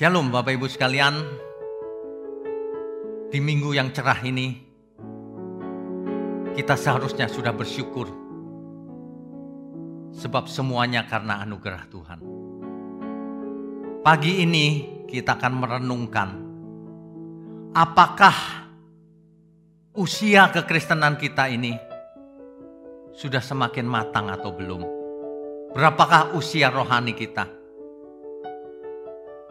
Shalom Bapak Ibu sekalian. Di minggu yang cerah ini, kita seharusnya sudah bersyukur. Sebab semuanya karena anugerah Tuhan. Pagi ini kita akan merenungkan apakah usia kekristenan kita ini sudah semakin matang atau belum? Berapakah usia rohani kita?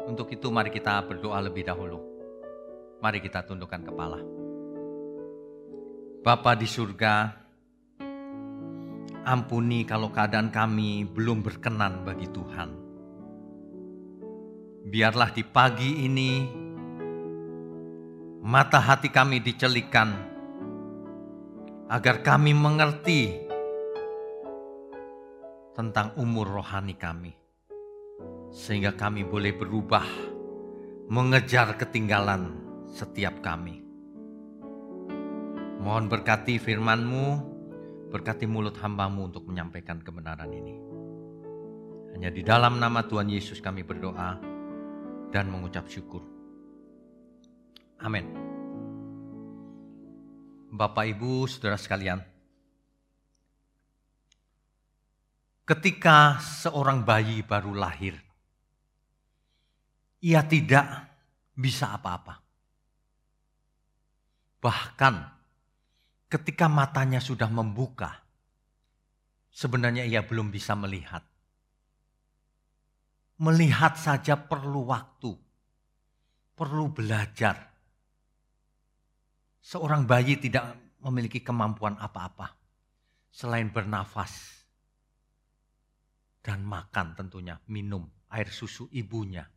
Untuk itu mari kita berdoa lebih dahulu. Mari kita tundukkan kepala. Bapa di surga, ampuni kalau keadaan kami belum berkenan bagi Tuhan. Biarlah di pagi ini mata hati kami dicelikan agar kami mengerti tentang umur rohani kami, sehingga kami boleh berubah, mengejar ketinggalan setiap kami. Mohon berkati firman-Mu, berkati mulut hambamu untuk menyampaikan kebenaran ini. Hanya di dalam nama Tuhan Yesus kami berdoa dan mengucap syukur. Amin. Bapak, Ibu, Saudara sekalian, ketika seorang bayi baru lahir, ia tidak bisa apa-apa. Bahkan ketika matanya sudah membuka, sebenarnya ia belum bisa melihat. Melihat saja perlu waktu, perlu belajar. Seorang bayi tidak memiliki kemampuan apa-apa selain bernafas dan makan tentunya, minum air susu ibunya.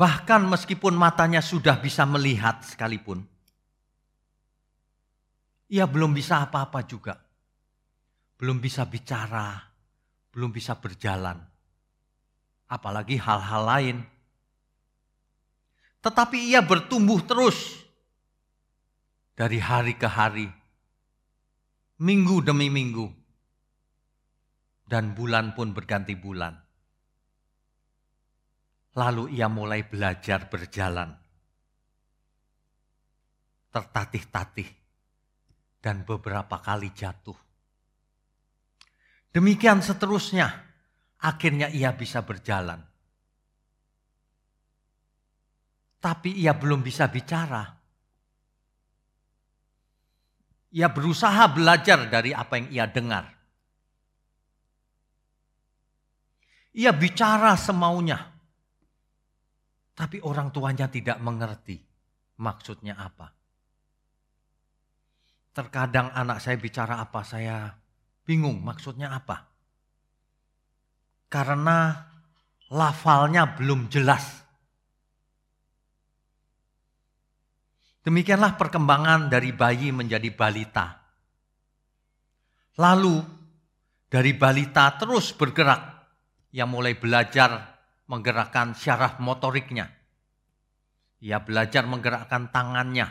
Bahkan meskipun matanya sudah bisa melihat sekalipun, ia belum bisa apa-apa juga. Belum bisa bicara, belum bisa berjalan. Apalagi hal-hal lain. Tetapi ia bertumbuh terus dari hari ke hari minggu demi minggu, dan bulan pun berganti bulan. Lalu ia mulai belajar berjalan, tertatih-tatih, dan beberapa kali jatuh. Demikian seterusnya, akhirnya ia bisa berjalan. Tapi ia belum bisa bicara ia berusaha belajar dari apa yang ia dengar. Ia bicara semaunya. Tapi orang tuanya tidak mengerti maksudnya apa. Terkadang anak saya bicara apa, saya bingung maksudnya apa. Karena lafalnya belum jelas. Demikianlah perkembangan dari bayi menjadi balita. Lalu dari balita terus bergerak. Ia mulai belajar menggerakkan syaraf motoriknya. Ia belajar menggerakkan tangannya,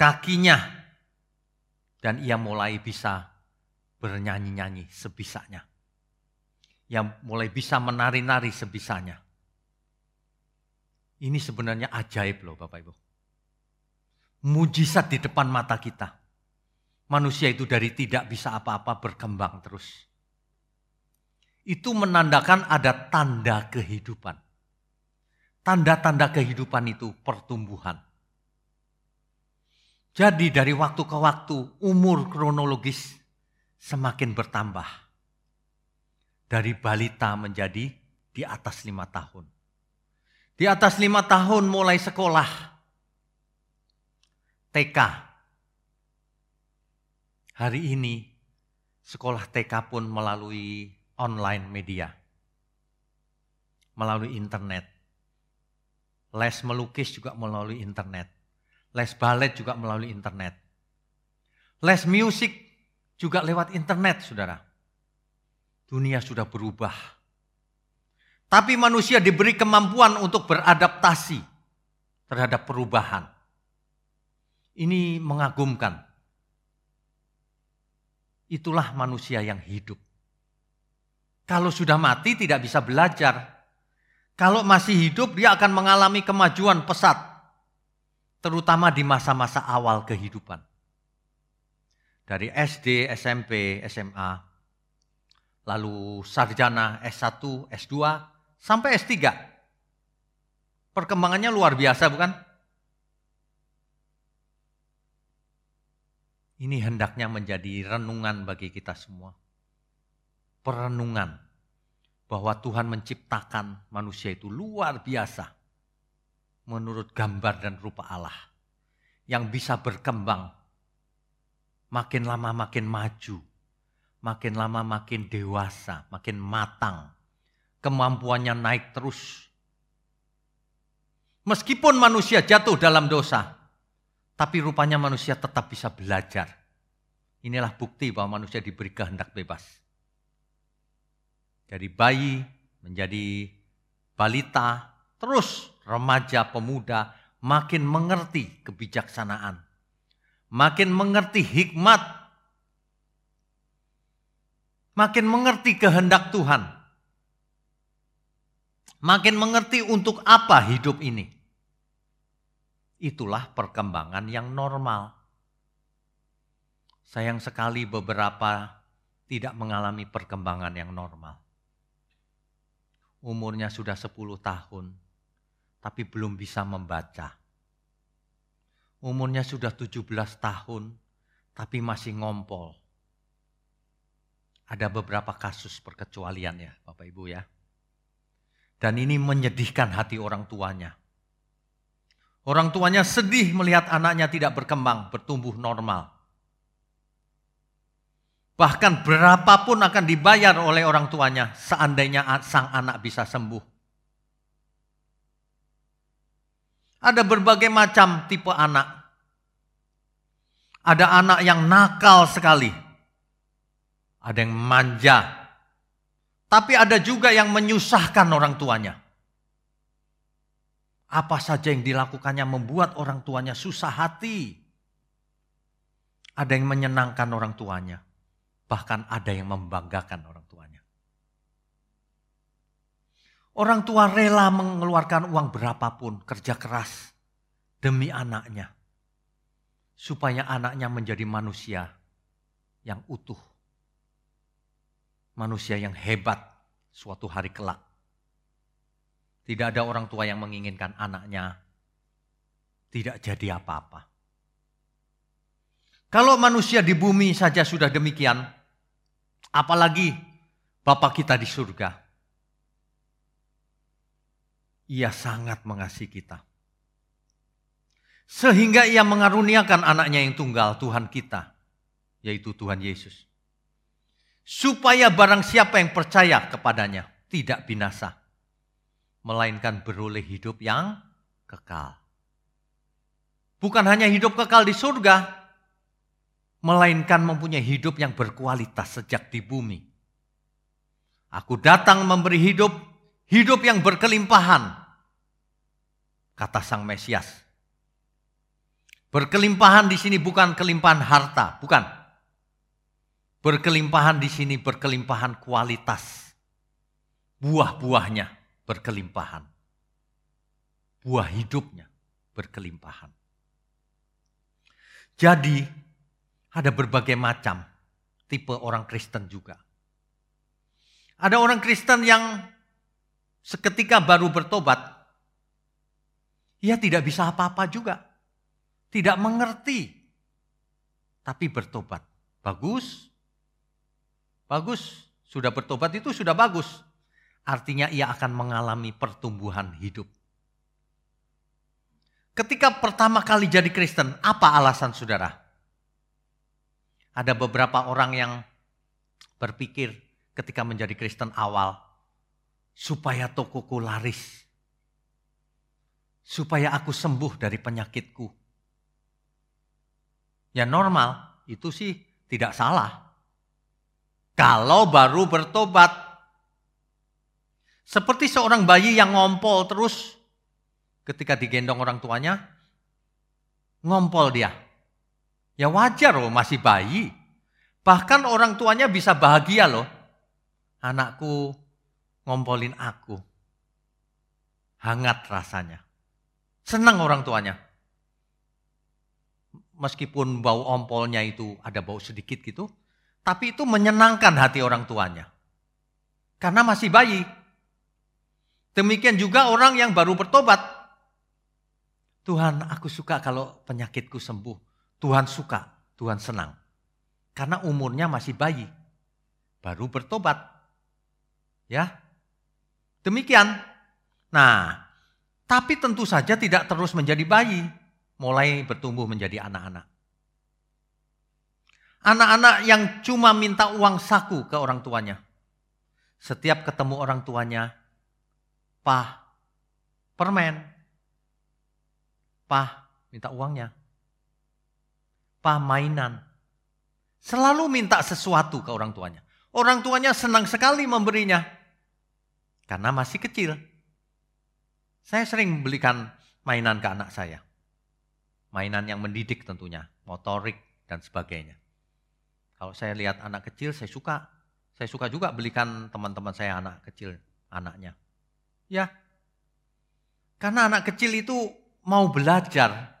kakinya. Dan ia mulai bisa bernyanyi-nyanyi sebisanya. Ia mulai bisa menari-nari sebisanya. Ini sebenarnya ajaib loh Bapak Ibu mujizat di depan mata kita. Manusia itu dari tidak bisa apa-apa berkembang terus. Itu menandakan ada tanda kehidupan. Tanda-tanda kehidupan itu pertumbuhan. Jadi dari waktu ke waktu umur kronologis semakin bertambah. Dari balita menjadi di atas lima tahun. Di atas lima tahun mulai sekolah TK. Hari ini sekolah TK pun melalui online media. Melalui internet. Les melukis juga melalui internet. Les balet juga melalui internet. Les musik juga lewat internet, saudara. Dunia sudah berubah. Tapi manusia diberi kemampuan untuk beradaptasi terhadap perubahan. Ini mengagumkan. Itulah manusia yang hidup. Kalau sudah mati tidak bisa belajar. Kalau masih hidup dia akan mengalami kemajuan pesat. Terutama di masa-masa awal kehidupan. Dari SD, SMP, SMA, lalu sarjana S1, S2, sampai S3. Perkembangannya luar biasa bukan? Ini hendaknya menjadi renungan bagi kita semua. Perenungan bahwa Tuhan menciptakan manusia itu luar biasa menurut gambar dan rupa Allah yang bisa berkembang makin lama makin maju, makin lama makin dewasa, makin matang, kemampuannya naik terus. Meskipun manusia jatuh dalam dosa, tapi rupanya manusia tetap bisa belajar. Inilah bukti bahwa manusia diberi kehendak bebas. Dari bayi menjadi balita, terus remaja, pemuda, makin mengerti kebijaksanaan. Makin mengerti hikmat. Makin mengerti kehendak Tuhan. Makin mengerti untuk apa hidup ini. Itulah perkembangan yang normal. Sayang sekali beberapa tidak mengalami perkembangan yang normal. Umurnya sudah 10 tahun, tapi belum bisa membaca. Umurnya sudah 17 tahun, tapi masih ngompol. Ada beberapa kasus perkecualian ya, Bapak Ibu ya. Dan ini menyedihkan hati orang tuanya. Orang tuanya sedih melihat anaknya tidak berkembang, bertumbuh normal. Bahkan berapapun akan dibayar oleh orang tuanya seandainya sang anak bisa sembuh. Ada berbagai macam tipe anak. Ada anak yang nakal sekali. Ada yang manja. Tapi ada juga yang menyusahkan orang tuanya. Apa saja yang dilakukannya membuat orang tuanya susah hati. Ada yang menyenangkan orang tuanya. Bahkan ada yang membanggakan orang tuanya. Orang tua rela mengeluarkan uang berapapun kerja keras demi anaknya. Supaya anaknya menjadi manusia yang utuh. Manusia yang hebat suatu hari kelak. Tidak ada orang tua yang menginginkan anaknya tidak jadi apa-apa. Kalau manusia di bumi saja sudah demikian, apalagi Bapak kita di surga. Ia sangat mengasihi kita. Sehingga ia mengaruniakan anaknya yang tunggal, Tuhan kita, yaitu Tuhan Yesus. Supaya barang siapa yang percaya kepadanya tidak binasa, melainkan beroleh hidup yang kekal. Bukan hanya hidup kekal di surga, melainkan mempunyai hidup yang berkualitas sejak di bumi. Aku datang memberi hidup, hidup yang berkelimpahan, kata Sang Mesias. Berkelimpahan di sini bukan kelimpahan harta, bukan. Berkelimpahan di sini berkelimpahan kualitas buah-buahnya berkelimpahan. Buah hidupnya berkelimpahan. Jadi ada berbagai macam tipe orang Kristen juga. Ada orang Kristen yang seketika baru bertobat, ia tidak bisa apa-apa juga. Tidak mengerti, tapi bertobat. Bagus, bagus. Sudah bertobat itu sudah bagus. Artinya ia akan mengalami pertumbuhan hidup. Ketika pertama kali jadi Kristen, apa alasan saudara? Ada beberapa orang yang berpikir ketika menjadi Kristen awal, supaya tokoku laris. Supaya aku sembuh dari penyakitku. Ya normal, itu sih tidak salah. Kalau baru bertobat, seperti seorang bayi yang ngompol terus ketika digendong orang tuanya, ngompol dia. Ya wajar loh masih bayi. Bahkan orang tuanya bisa bahagia loh. anakku ngompolin aku. Hangat rasanya. Senang orang tuanya. Meskipun bau ompolnya itu ada bau sedikit gitu, tapi itu menyenangkan hati orang tuanya. Karena masih bayi. Demikian juga orang yang baru bertobat. Tuhan, aku suka kalau penyakitku sembuh. Tuhan suka, Tuhan senang. Karena umurnya masih bayi. Baru bertobat. Ya. Demikian. Nah, tapi tentu saja tidak terus menjadi bayi. Mulai bertumbuh menjadi anak-anak. Anak-anak yang cuma minta uang saku ke orang tuanya. Setiap ketemu orang tuanya, Pah, permen. Pah, minta uangnya. Pah, mainan. Selalu minta sesuatu ke orang tuanya. Orang tuanya senang sekali memberinya. Karena masih kecil. Saya sering belikan mainan ke anak saya. Mainan yang mendidik tentunya, motorik dan sebagainya. Kalau saya lihat anak kecil, saya suka. Saya suka juga belikan teman-teman saya anak kecil, anaknya. Ya, karena anak kecil itu mau belajar.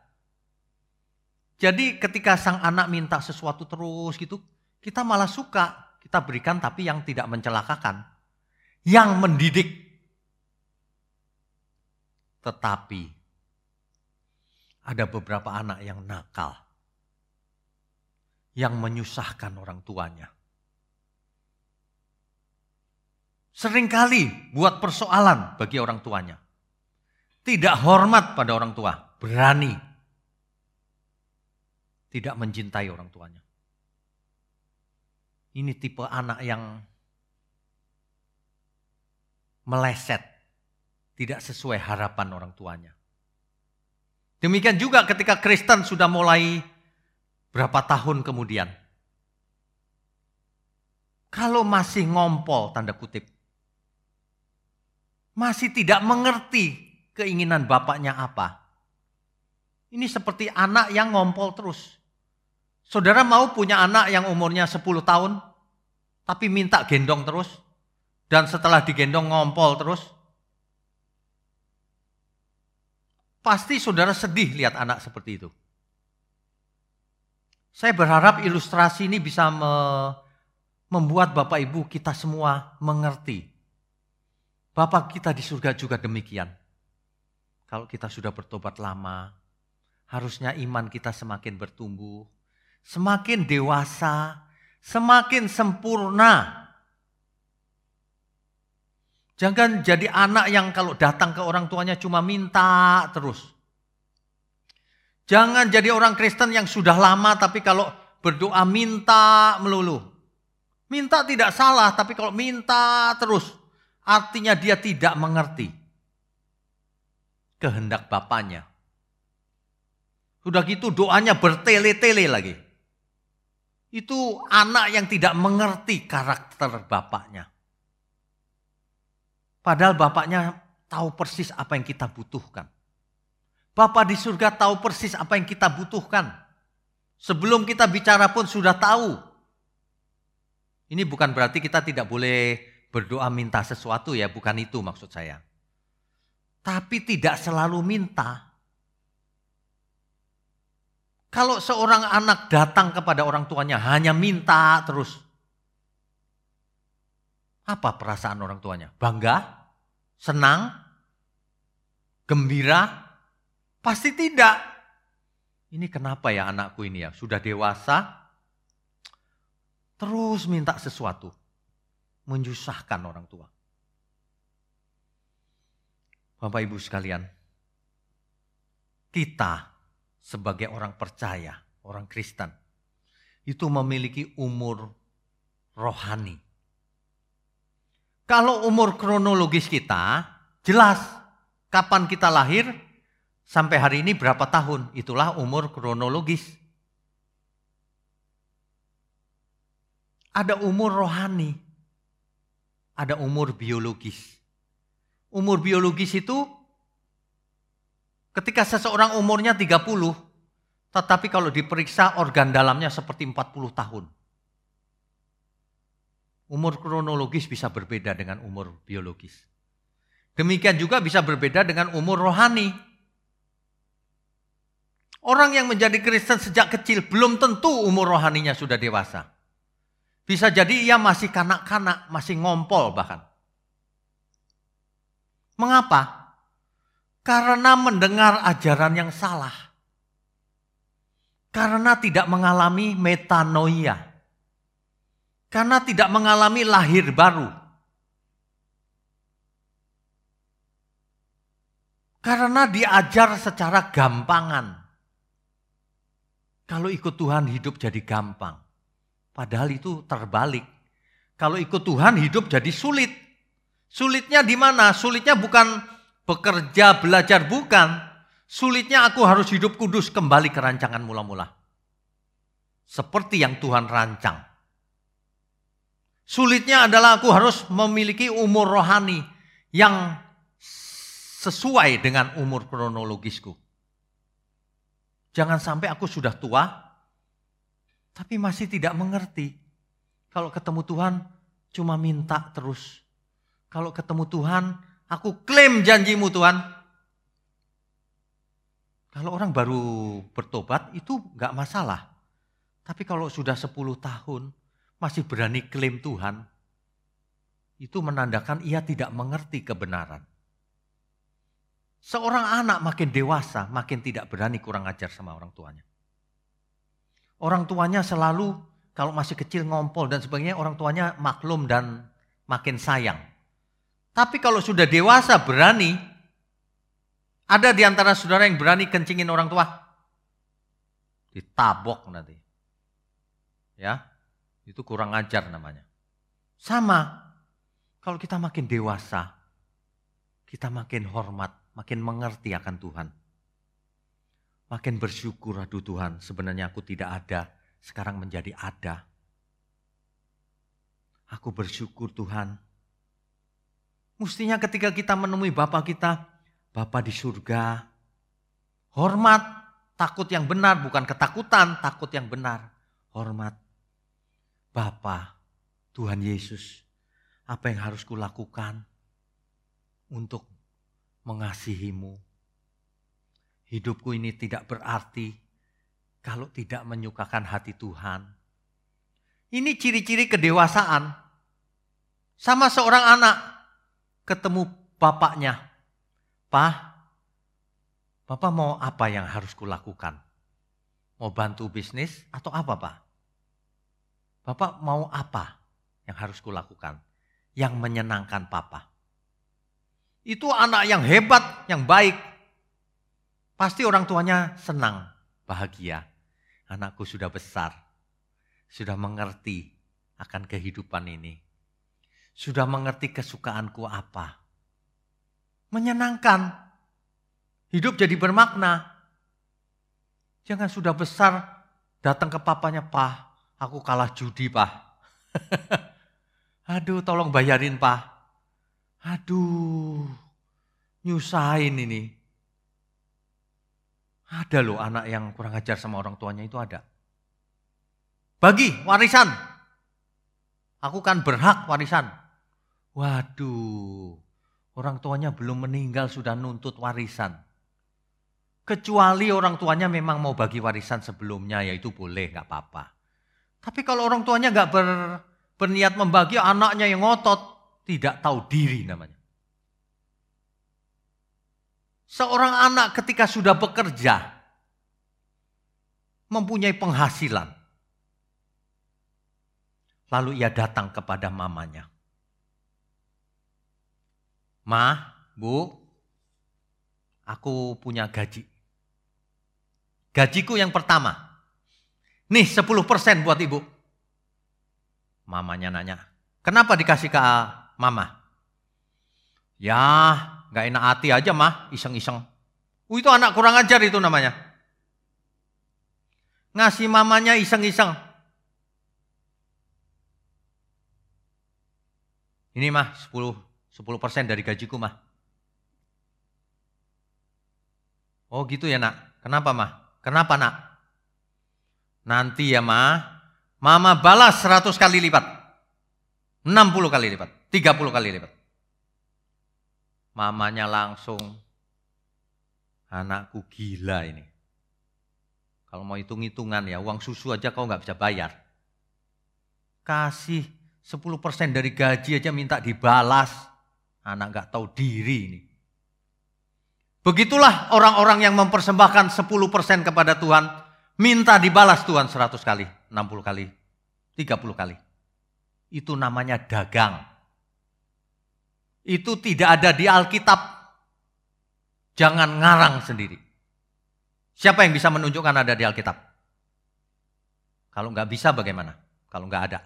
Jadi ketika sang anak minta sesuatu terus gitu, kita malah suka. Kita berikan tapi yang tidak mencelakakan. Yang mendidik. Tetapi ada beberapa anak yang nakal yang menyusahkan orang tuanya. Seringkali buat persoalan bagi orang tuanya. Tidak hormat pada orang tua, berani. Tidak mencintai orang tuanya. Ini tipe anak yang meleset, tidak sesuai harapan orang tuanya. Demikian juga ketika Kristen sudah mulai Berapa tahun kemudian? Kalau masih ngompol tanda kutip. Masih tidak mengerti keinginan bapaknya apa. Ini seperti anak yang ngompol terus. Saudara mau punya anak yang umurnya 10 tahun, tapi minta gendong terus, dan setelah digendong ngompol terus, pasti saudara sedih lihat anak seperti itu. Saya berharap ilustrasi ini bisa me membuat Bapak Ibu kita semua mengerti. Bapak kita di surga juga demikian. Kalau kita sudah bertobat lama, harusnya iman kita semakin bertumbuh, semakin dewasa, semakin sempurna. Jangan jadi anak yang kalau datang ke orang tuanya cuma minta terus. Jangan jadi orang Kristen yang sudah lama tapi kalau berdoa minta melulu. Minta tidak salah tapi kalau minta terus artinya dia tidak mengerti kehendak Bapaknya. Sudah gitu doanya bertele-tele lagi. Itu anak yang tidak mengerti karakter bapaknya. Padahal bapaknya tahu persis apa yang kita butuhkan. Bapak di surga tahu persis apa yang kita butuhkan. Sebelum kita bicara pun sudah tahu. Ini bukan berarti kita tidak boleh berdoa minta sesuatu ya, bukan itu maksud saya. Tapi tidak selalu minta. Kalau seorang anak datang kepada orang tuanya hanya minta terus. Apa perasaan orang tuanya? Bangga? Senang? Gembira? Pasti tidak. Ini kenapa ya anakku ini ya, sudah dewasa, terus minta sesuatu. Menyusahkan orang tua. Bapak Ibu sekalian, kita sebagai orang percaya, orang Kristen, itu memiliki umur rohani. Kalau umur kronologis kita, jelas kapan kita lahir, Sampai hari ini berapa tahun? Itulah umur kronologis. Ada umur rohani. Ada umur biologis. Umur biologis itu ketika seseorang umurnya 30, tetapi kalau diperiksa organ dalamnya seperti 40 tahun. Umur kronologis bisa berbeda dengan umur biologis. Demikian juga bisa berbeda dengan umur rohani. Orang yang menjadi Kristen sejak kecil belum tentu umur rohaninya sudah dewasa. Bisa jadi ia masih kanak-kanak, masih ngompol bahkan. Mengapa? Karena mendengar ajaran yang salah. Karena tidak mengalami metanoia. Karena tidak mengalami lahir baru. Karena diajar secara gampangan. Kalau ikut Tuhan hidup jadi gampang. Padahal itu terbalik. Kalau ikut Tuhan hidup jadi sulit. Sulitnya di mana? Sulitnya bukan bekerja, belajar, bukan. Sulitnya aku harus hidup kudus kembali ke rancangan mula-mula. Seperti yang Tuhan rancang. Sulitnya adalah aku harus memiliki umur rohani yang sesuai dengan umur kronologisku. Jangan sampai aku sudah tua, tapi masih tidak mengerti. Kalau ketemu Tuhan, cuma minta terus. Kalau ketemu Tuhan, aku klaim janjimu Tuhan. Kalau orang baru bertobat itu nggak masalah. Tapi kalau sudah 10 tahun masih berani klaim Tuhan, itu menandakan ia tidak mengerti kebenaran. Seorang anak makin dewasa, makin tidak berani kurang ajar sama orang tuanya. Orang tuanya selalu kalau masih kecil ngompol dan sebagainya, orang tuanya maklum dan makin sayang. Tapi kalau sudah dewasa berani, ada di antara saudara yang berani kencingin orang tua? Ditabok nanti. Ya, itu kurang ajar namanya. Sama, kalau kita makin dewasa, kita makin hormat, makin mengerti akan Tuhan. Makin bersyukur, aduh Tuhan, sebenarnya aku tidak ada, sekarang menjadi ada. Aku bersyukur Tuhan, Mestinya ketika kita menemui Bapa kita, Bapa di surga, hormat, takut yang benar, bukan ketakutan, takut yang benar, hormat. Bapa, Tuhan Yesus, apa yang harus kulakukan untuk mengasihimu? Hidupku ini tidak berarti kalau tidak menyukakan hati Tuhan. Ini ciri-ciri kedewasaan. Sama seorang anak, ketemu bapaknya. Pak, Bapak mau apa yang harus kulakukan? Mau bantu bisnis atau apa Pak? Bapak mau apa yang harus kulakukan? Yang menyenangkan Papa. Itu anak yang hebat, yang baik. Pasti orang tuanya senang, bahagia. Anakku sudah besar, sudah mengerti akan kehidupan ini sudah mengerti kesukaanku apa. Menyenangkan. Hidup jadi bermakna. Jangan sudah besar datang ke papanya, Pak, aku kalah judi, Pak. Aduh, tolong bayarin, Pak. Aduh, nyusahin ini. Ada loh anak yang kurang ajar sama orang tuanya itu ada. Bagi warisan. Aku kan berhak warisan. Waduh, orang tuanya belum meninggal sudah nuntut warisan. Kecuali orang tuanya memang mau bagi warisan sebelumnya, ya itu boleh, nggak apa-apa. Tapi kalau orang tuanya nggak ber, berniat membagi, anaknya yang ngotot, tidak tahu diri namanya. Seorang anak ketika sudah bekerja, mempunyai penghasilan, lalu ia datang kepada mamanya. Ma, Bu, aku punya gaji. Gajiku yang pertama. Nih 10% buat ibu. Mamanya nanya, kenapa dikasih ke mama? Ya, gak enak hati aja mah, iseng-iseng. Uh, itu anak kurang ajar itu namanya. Ngasih mamanya iseng-iseng. Ini mah 10 10% dari gajiku mah. Oh gitu ya nak. Kenapa mah? Kenapa nak? Nanti ya mah, mama balas 100 kali lipat. 60 kali lipat, 30 kali lipat. Mamanya langsung, anakku gila ini. Kalau mau hitung-hitungan ya, uang susu aja kau nggak bisa bayar. Kasih 10% dari gaji aja minta dibalas. Anak nggak tahu diri ini. Begitulah orang-orang yang mempersembahkan 10% kepada Tuhan, minta dibalas Tuhan 100 kali, 60 kali, 30 kali. Itu namanya dagang. Itu tidak ada di Alkitab. Jangan ngarang sendiri. Siapa yang bisa menunjukkan ada di Alkitab? Kalau nggak bisa bagaimana? Kalau nggak ada.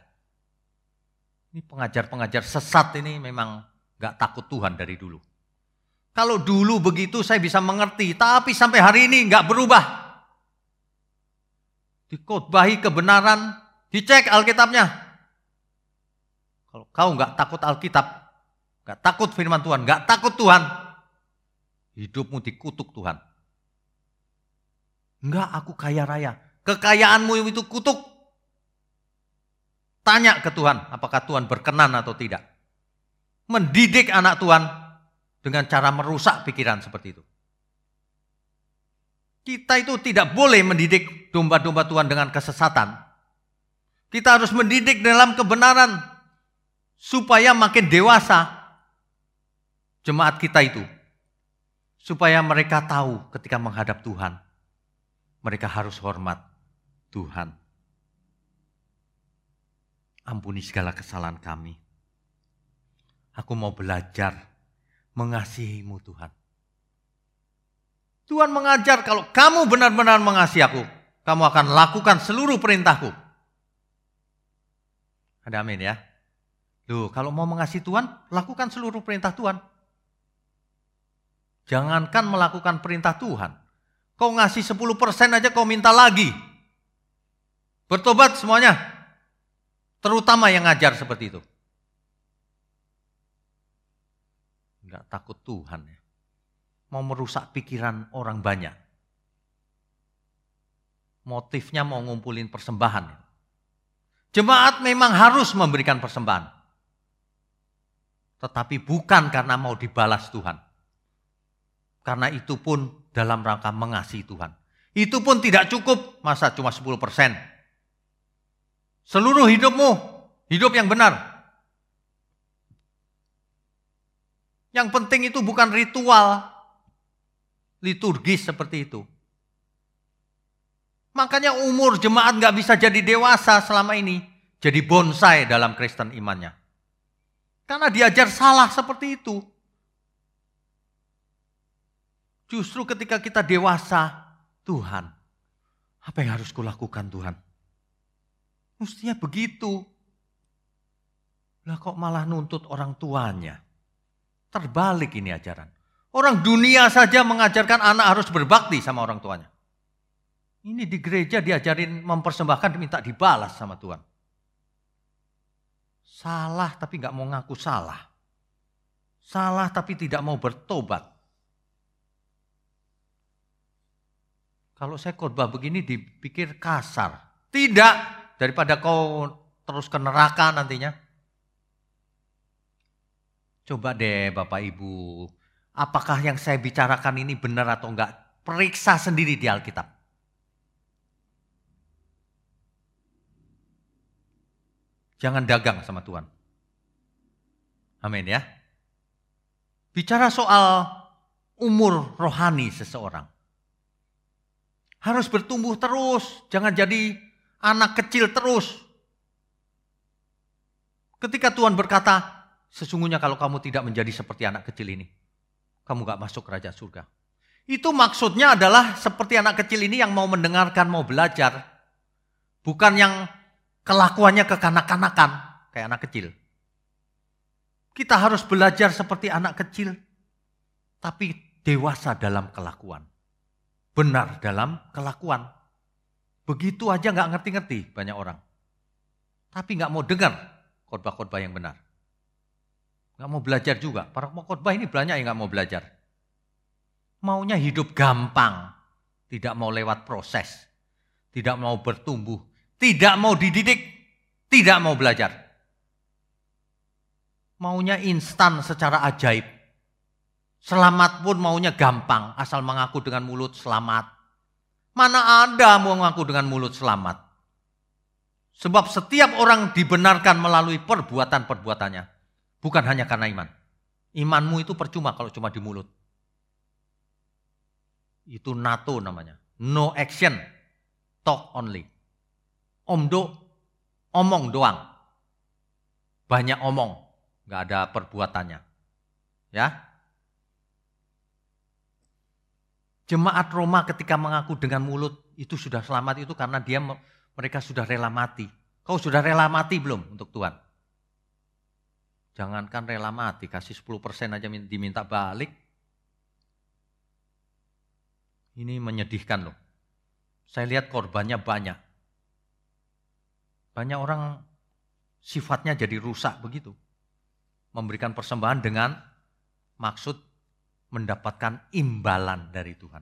Ini pengajar-pengajar sesat ini memang nggak takut Tuhan dari dulu. Kalau dulu begitu saya bisa mengerti, tapi sampai hari ini nggak berubah. Dikotbahi kebenaran, dicek Alkitabnya. Kalau kau nggak takut Alkitab, nggak takut firman Tuhan, nggak takut Tuhan, hidupmu dikutuk Tuhan. Enggak, aku kaya raya. Kekayaanmu itu kutuk. Tanya ke Tuhan, apakah Tuhan berkenan atau tidak. Mendidik anak Tuhan dengan cara merusak pikiran seperti itu. Kita itu tidak boleh mendidik domba-domba Tuhan dengan kesesatan. Kita harus mendidik dalam kebenaran supaya makin dewasa jemaat kita itu. Supaya mereka tahu ketika menghadap Tuhan. Mereka harus hormat Tuhan ampuni segala kesalahan kami. Aku mau belajar mengasihimu Tuhan. Tuhan mengajar kalau kamu benar-benar mengasihi aku, kamu akan lakukan seluruh perintahku. Ada amin ya. Loh, kalau mau mengasihi Tuhan, lakukan seluruh perintah Tuhan. Jangankan melakukan perintah Tuhan. Kau ngasih 10% aja kau minta lagi. Bertobat semuanya. Terutama yang ngajar seperti itu. Enggak takut Tuhan ya. Mau merusak pikiran orang banyak. Motifnya mau ngumpulin persembahan. Jemaat memang harus memberikan persembahan. Tetapi bukan karena mau dibalas Tuhan. Karena itu pun dalam rangka mengasihi Tuhan. Itu pun tidak cukup, masa cuma 10 persen. Seluruh hidupmu, hidup yang benar. Yang penting itu bukan ritual, liturgis seperti itu. Makanya umur jemaat nggak bisa jadi dewasa selama ini. Jadi bonsai dalam Kristen imannya. Karena diajar salah seperti itu. Justru ketika kita dewasa, Tuhan, apa yang harus kulakukan Tuhan? Mestinya begitu. Lah kok malah nuntut orang tuanya? Terbalik ini ajaran. Orang dunia saja mengajarkan anak harus berbakti sama orang tuanya. Ini di gereja diajarin mempersembahkan minta dibalas sama Tuhan. Salah tapi nggak mau ngaku salah. Salah tapi tidak mau bertobat. Kalau saya khotbah begini dipikir kasar. Tidak, daripada kau terus ke neraka nantinya. Coba deh Bapak Ibu, apakah yang saya bicarakan ini benar atau enggak? Periksa sendiri di Alkitab. Jangan dagang sama Tuhan. Amin ya. Bicara soal umur rohani seseorang. Harus bertumbuh terus, jangan jadi anak kecil terus. Ketika Tuhan berkata, sesungguhnya kalau kamu tidak menjadi seperti anak kecil ini, kamu gak masuk kerajaan surga. Itu maksudnya adalah seperti anak kecil ini yang mau mendengarkan, mau belajar. Bukan yang kelakuannya kekanak-kanakan, kayak anak kecil. Kita harus belajar seperti anak kecil, tapi dewasa dalam kelakuan. Benar dalam kelakuan. Begitu aja nggak ngerti-ngerti banyak orang. Tapi nggak mau dengar khotbah-khotbah yang benar. Nggak mau belajar juga. Para khotbah ini banyak yang nggak mau belajar. Maunya hidup gampang. Tidak mau lewat proses. Tidak mau bertumbuh. Tidak mau dididik. Tidak mau belajar. Maunya instan secara ajaib. Selamat pun maunya gampang, asal mengaku dengan mulut selamat. Mana ada mau mengaku dengan mulut selamat? Sebab setiap orang dibenarkan melalui perbuatan-perbuatannya. Bukan hanya karena iman. Imanmu itu percuma kalau cuma di mulut. Itu NATO namanya. No action, talk only. Omdo, omong doang. Banyak omong, nggak ada perbuatannya. Ya, Jemaat Roma ketika mengaku dengan mulut itu sudah selamat itu karena dia mereka sudah rela mati. Kau sudah rela mati belum untuk Tuhan? Jangankan rela mati, kasih 10% aja diminta balik. Ini menyedihkan loh. Saya lihat korbannya banyak. Banyak orang sifatnya jadi rusak begitu. Memberikan persembahan dengan maksud mendapatkan imbalan dari Tuhan.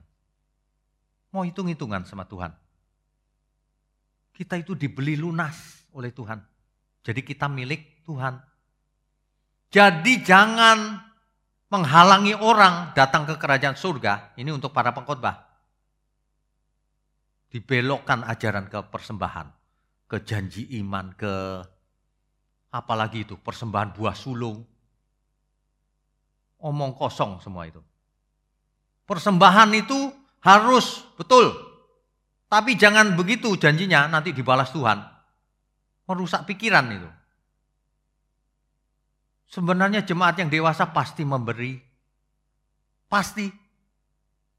Mau hitung-hitungan sama Tuhan. Kita itu dibeli lunas oleh Tuhan. Jadi kita milik Tuhan. Jadi jangan menghalangi orang datang ke kerajaan surga. Ini untuk para pengkhotbah. Dibelokkan ajaran ke persembahan, ke janji iman, ke apalagi itu persembahan buah sulung, omong kosong semua itu. Persembahan itu harus betul. Tapi jangan begitu janjinya nanti dibalas Tuhan. Merusak pikiran itu. Sebenarnya jemaat yang dewasa pasti memberi. Pasti.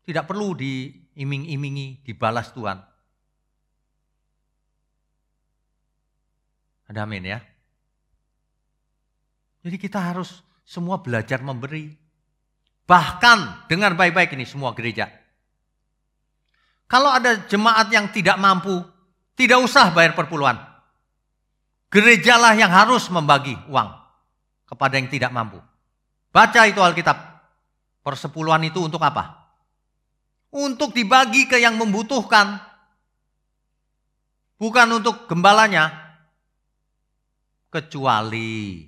Tidak perlu diiming-imingi, dibalas Tuhan. Ada amin ya. Jadi kita harus semua belajar memberi. Bahkan dengar baik-baik ini semua gereja. Kalau ada jemaat yang tidak mampu, tidak usah bayar perpuluhan. Gerejalah yang harus membagi uang kepada yang tidak mampu. Baca itu Alkitab. Persepuluhan itu untuk apa? Untuk dibagi ke yang membutuhkan. Bukan untuk gembalanya. Kecuali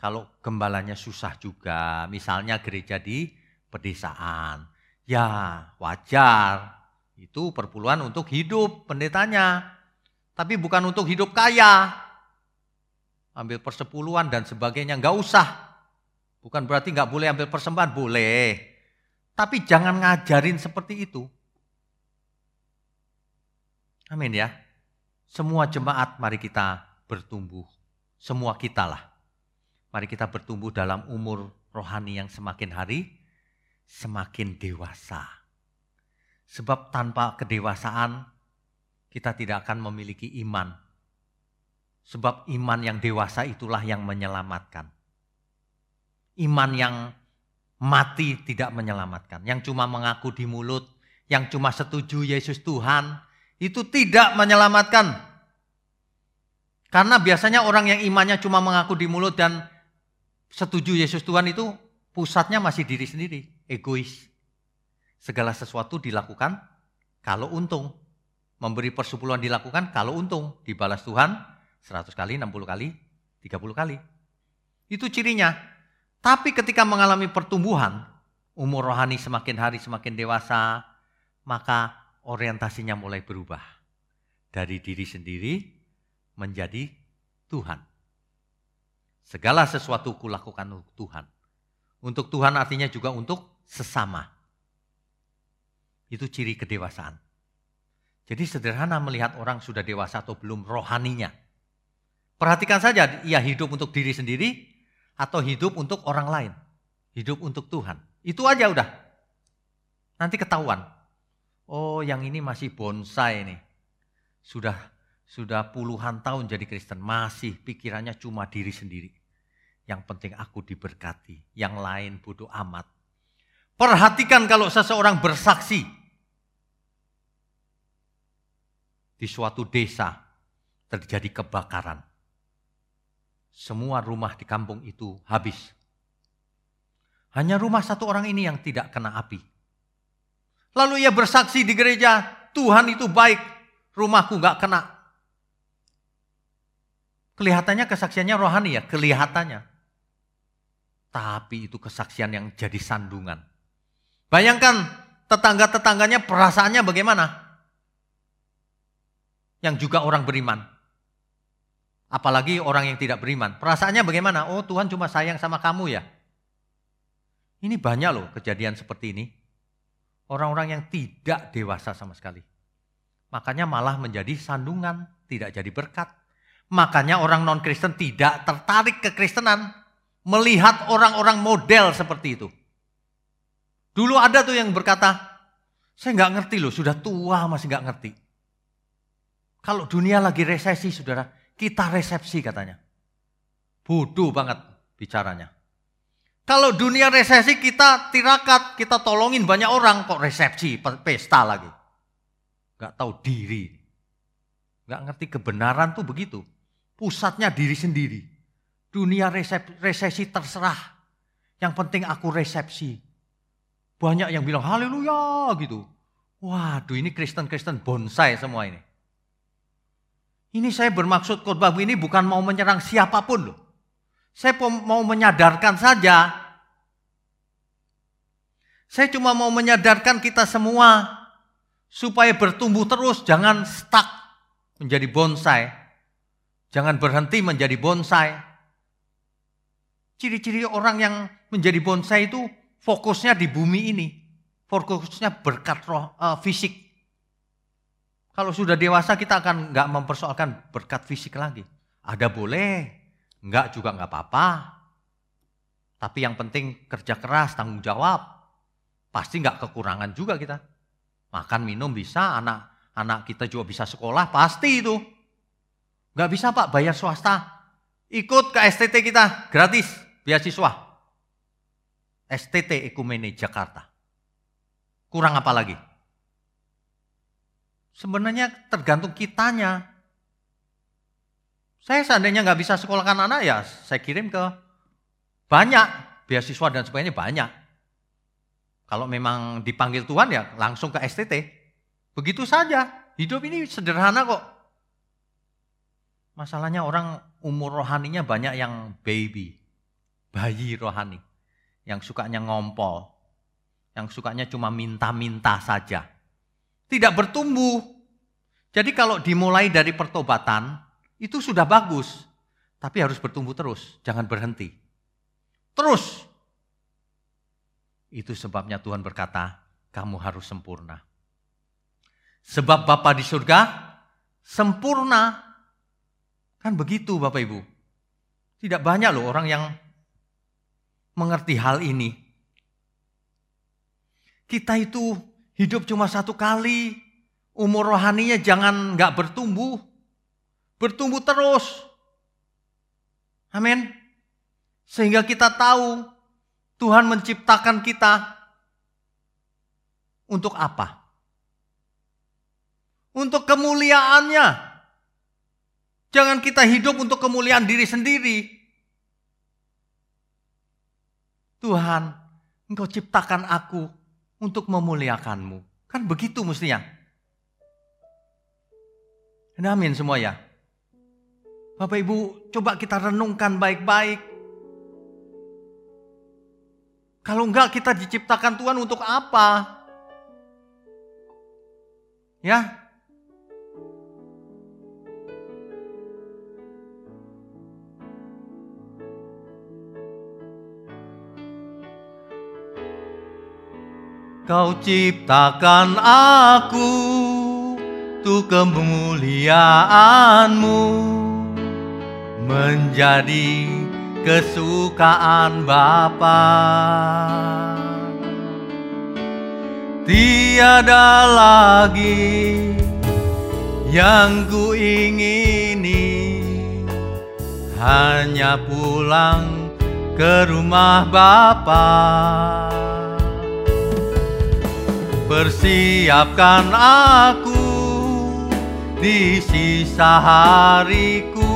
kalau gembalanya susah juga, misalnya gereja di pedesaan, ya wajar. Itu perpuluhan untuk hidup pendetanya. Tapi bukan untuk hidup kaya. Ambil persepuluhan dan sebagainya, nggak usah. Bukan berarti nggak boleh ambil persembahan, boleh. Tapi jangan ngajarin seperti itu. Amin ya. Semua jemaat mari kita bertumbuh. Semua kita lah Mari kita bertumbuh dalam umur rohani yang semakin hari semakin dewasa. Sebab tanpa kedewasaan kita tidak akan memiliki iman. Sebab iman yang dewasa itulah yang menyelamatkan. Iman yang mati tidak menyelamatkan. Yang cuma mengaku di mulut, yang cuma setuju Yesus Tuhan, itu tidak menyelamatkan. Karena biasanya orang yang imannya cuma mengaku di mulut dan setuju Yesus Tuhan itu pusatnya masih diri sendiri, egois. Segala sesuatu dilakukan kalau untung. Memberi persepuluhan dilakukan kalau untung. Dibalas Tuhan 100 kali, 60 kali, 30 kali. Itu cirinya. Tapi ketika mengalami pertumbuhan, umur rohani semakin hari semakin dewasa, maka orientasinya mulai berubah. Dari diri sendiri menjadi Tuhan. Segala sesuatu kulakukan untuk Tuhan. Untuk Tuhan artinya juga untuk sesama. Itu ciri kedewasaan. Jadi sederhana melihat orang sudah dewasa atau belum rohaninya. Perhatikan saja ia hidup untuk diri sendiri atau hidup untuk orang lain. Hidup untuk Tuhan. Itu aja udah. Nanti ketahuan. Oh yang ini masih bonsai nih. Sudah sudah puluhan tahun jadi Kristen. Masih pikirannya cuma diri sendiri. Yang penting aku diberkati, yang lain bodoh amat. Perhatikan kalau seseorang bersaksi di suatu desa terjadi kebakaran. Semua rumah di kampung itu habis. Hanya rumah satu orang ini yang tidak kena api. Lalu ia bersaksi di gereja, Tuhan itu baik, rumahku nggak kena. Kelihatannya kesaksiannya rohani ya, kelihatannya. Tapi itu kesaksian yang jadi sandungan. Bayangkan tetangga-tetangganya perasaannya bagaimana? Yang juga orang beriman. Apalagi orang yang tidak beriman. Perasaannya bagaimana? Oh Tuhan cuma sayang sama kamu ya. Ini banyak loh kejadian seperti ini. Orang-orang yang tidak dewasa sama sekali. Makanya malah menjadi sandungan, tidak jadi berkat. Makanya orang non-Kristen tidak tertarik ke Kristenan. Melihat orang-orang model seperti itu. Dulu ada tuh yang berkata, saya nggak ngerti loh, sudah tua masih nggak ngerti. Kalau dunia lagi resesi, saudara, kita resepsi katanya. Bodoh banget bicaranya. Kalau dunia resesi kita tirakat, kita tolongin banyak orang, kok resepsi, pesta lagi. Gak tahu diri. Gak ngerti kebenaran tuh begitu. Pusatnya diri sendiri. Dunia resesi terserah. Yang penting aku resepsi. Banyak yang bilang haleluya gitu. Waduh ini Kristen-Kristen bonsai semua ini. Ini saya bermaksud khotbah ini bukan mau menyerang siapa pun loh. Saya mau menyadarkan saja. Saya cuma mau menyadarkan kita semua supaya bertumbuh terus, jangan stuck menjadi bonsai. Jangan berhenti menjadi bonsai. Ciri-ciri orang yang menjadi bonsai itu fokusnya di bumi ini. Fokusnya berkat roh uh, fisik. Kalau sudah dewasa kita akan nggak mempersoalkan berkat fisik lagi. Ada boleh, nggak juga nggak apa-apa. Tapi yang penting kerja keras, tanggung jawab. Pasti nggak kekurangan juga kita. Makan minum bisa, anak anak kita juga bisa sekolah, pasti itu. Nggak bisa pak bayar swasta. Ikut ke STT kita, gratis, beasiswa. STT Ekumene Jakarta. Kurang apa lagi? Sebenarnya tergantung kitanya. Saya seandainya nggak bisa sekolahkan anak ya saya kirim ke banyak beasiswa dan sebagainya banyak. Kalau memang dipanggil Tuhan ya langsung ke STT. Begitu saja. Hidup ini sederhana kok. Masalahnya orang umur rohaninya banyak yang baby, bayi rohani yang sukanya ngompol, yang sukanya cuma minta-minta saja. Tidak bertumbuh. Jadi kalau dimulai dari pertobatan, itu sudah bagus. Tapi harus bertumbuh terus, jangan berhenti. Terus. Itu sebabnya Tuhan berkata, kamu harus sempurna. Sebab Bapa di surga sempurna. Kan begitu Bapak Ibu. Tidak banyak loh orang yang mengerti hal ini. Kita itu hidup cuma satu kali, umur rohaninya jangan nggak bertumbuh, bertumbuh terus. Amin. Sehingga kita tahu Tuhan menciptakan kita untuk apa? Untuk kemuliaannya. Jangan kita hidup untuk kemuliaan diri sendiri. Tuhan, engkau ciptakan aku untuk memuliakanmu. Kan begitu mestinya. Amin semua ya. Bapak Ibu, coba kita renungkan baik-baik. Kalau enggak kita diciptakan Tuhan untuk apa? Ya, Kau ciptakan aku Untuk kemuliaanmu Menjadi kesukaan Bapa. Tiada lagi yang ku ingini Hanya pulang ke rumah Bapak Persiapkan aku di sisa hariku.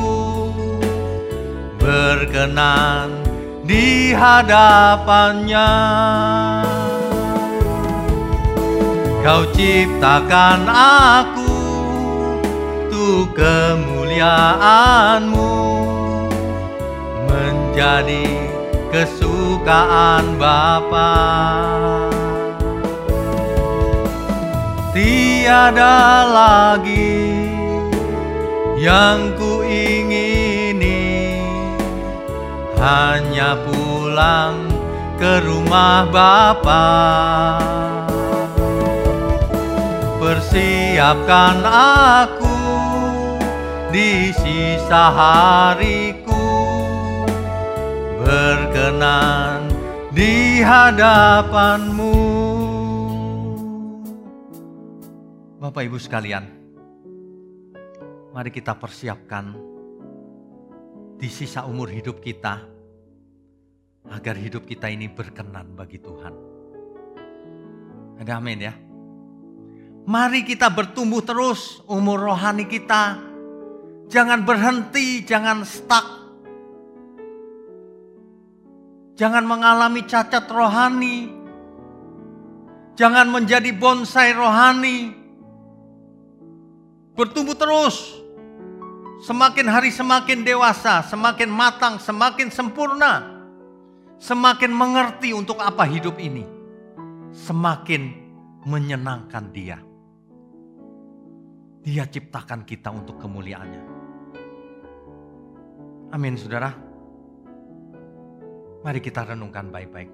Berkenan di hadapannya. Kau ciptakan aku Untuk kemuliaanmu. Menjadi kesukaan Bapa. Tiada lagi yang ku ingini hanya pulang ke rumah Bapa. Persiapkan aku di sisa hariku berkenan di hadapanmu. Bapak Ibu sekalian, mari kita persiapkan di sisa umur hidup kita agar hidup kita ini berkenan bagi Tuhan. Ada amin ya. Mari kita bertumbuh terus umur rohani kita. Jangan berhenti, jangan stuck. Jangan mengalami cacat rohani. Jangan menjadi bonsai rohani. Bertumbuh terus. Semakin hari semakin dewasa, semakin matang, semakin sempurna. Semakin mengerti untuk apa hidup ini. Semakin menyenangkan dia. Dia ciptakan kita untuk kemuliaannya. Amin saudara. Mari kita renungkan baik-baik.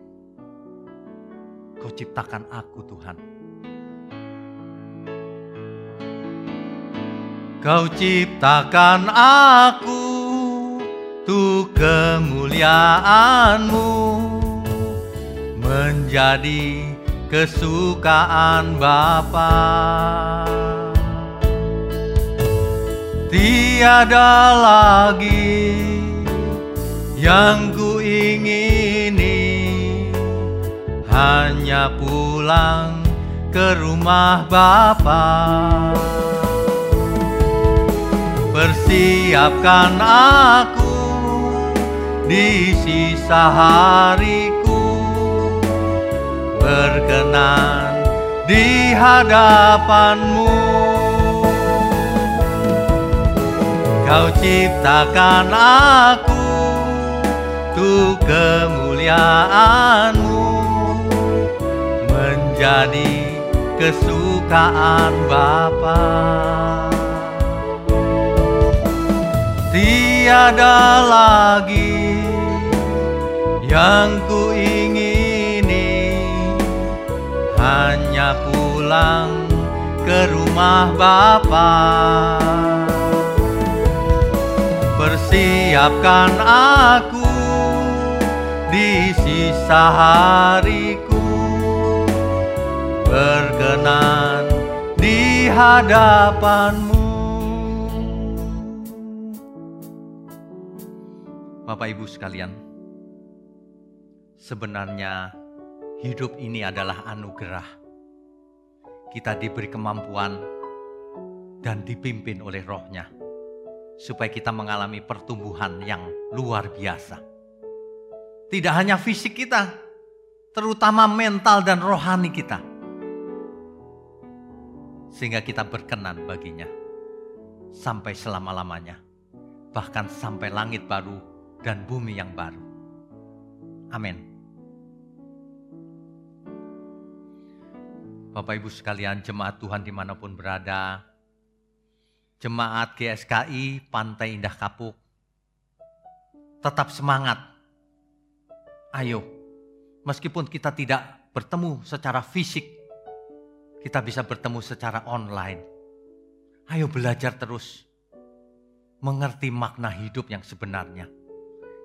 Kau ciptakan aku Tuhan. Kau ciptakan aku untuk kemuliaanmu menjadi kesukaan Bapa. Tiada lagi yang ku ingini hanya pulang ke rumah Bapa. Persiapkan aku di sisa hariku berkenan di hadapanmu. Kau ciptakan aku untuk kemuliaanmu menjadi kesukaan Bapa. Tiada lagi yang ku ingini hanya pulang ke rumah Bapa. Persiapkan aku di sisa hariku berkenan di hadapanmu. Bapak Ibu sekalian, sebenarnya hidup ini adalah anugerah. Kita diberi kemampuan dan dipimpin oleh rohnya supaya kita mengalami pertumbuhan yang luar biasa. Tidak hanya fisik kita, terutama mental dan rohani kita. Sehingga kita berkenan baginya sampai selama-lamanya. Bahkan sampai langit baru dan bumi yang baru. Amin. Bapak Ibu sekalian jemaat Tuhan di mana pun berada, Jemaat GSKI Pantai Indah Kapuk. Tetap semangat. Ayo, meskipun kita tidak bertemu secara fisik, kita bisa bertemu secara online. Ayo belajar terus mengerti makna hidup yang sebenarnya,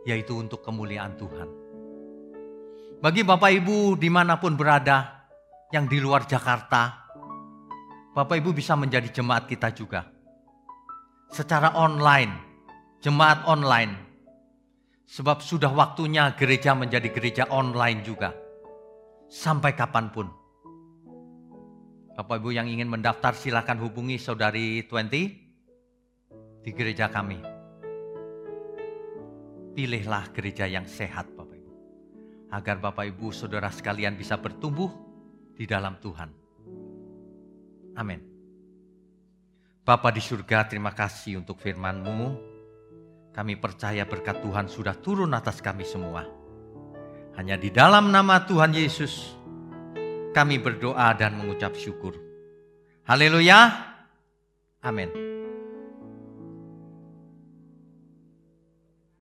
yaitu untuk kemuliaan Tuhan. Bagi Bapak Ibu di mana pun berada, yang di luar Jakarta, Bapak Ibu bisa menjadi jemaat kita juga secara online, jemaat online. Sebab sudah waktunya gereja menjadi gereja online juga. Sampai kapan pun. Bapak Ibu yang ingin mendaftar silakan hubungi saudari 20 di gereja kami. Pilihlah gereja yang sehat Bapak Ibu. Agar Bapak Ibu saudara sekalian bisa bertumbuh di dalam Tuhan. Amin. Bapa di surga, terima kasih untuk firman-Mu. Kami percaya berkat Tuhan sudah turun atas kami semua. Hanya di dalam nama Tuhan Yesus kami berdoa dan mengucap syukur. Haleluya. Amin.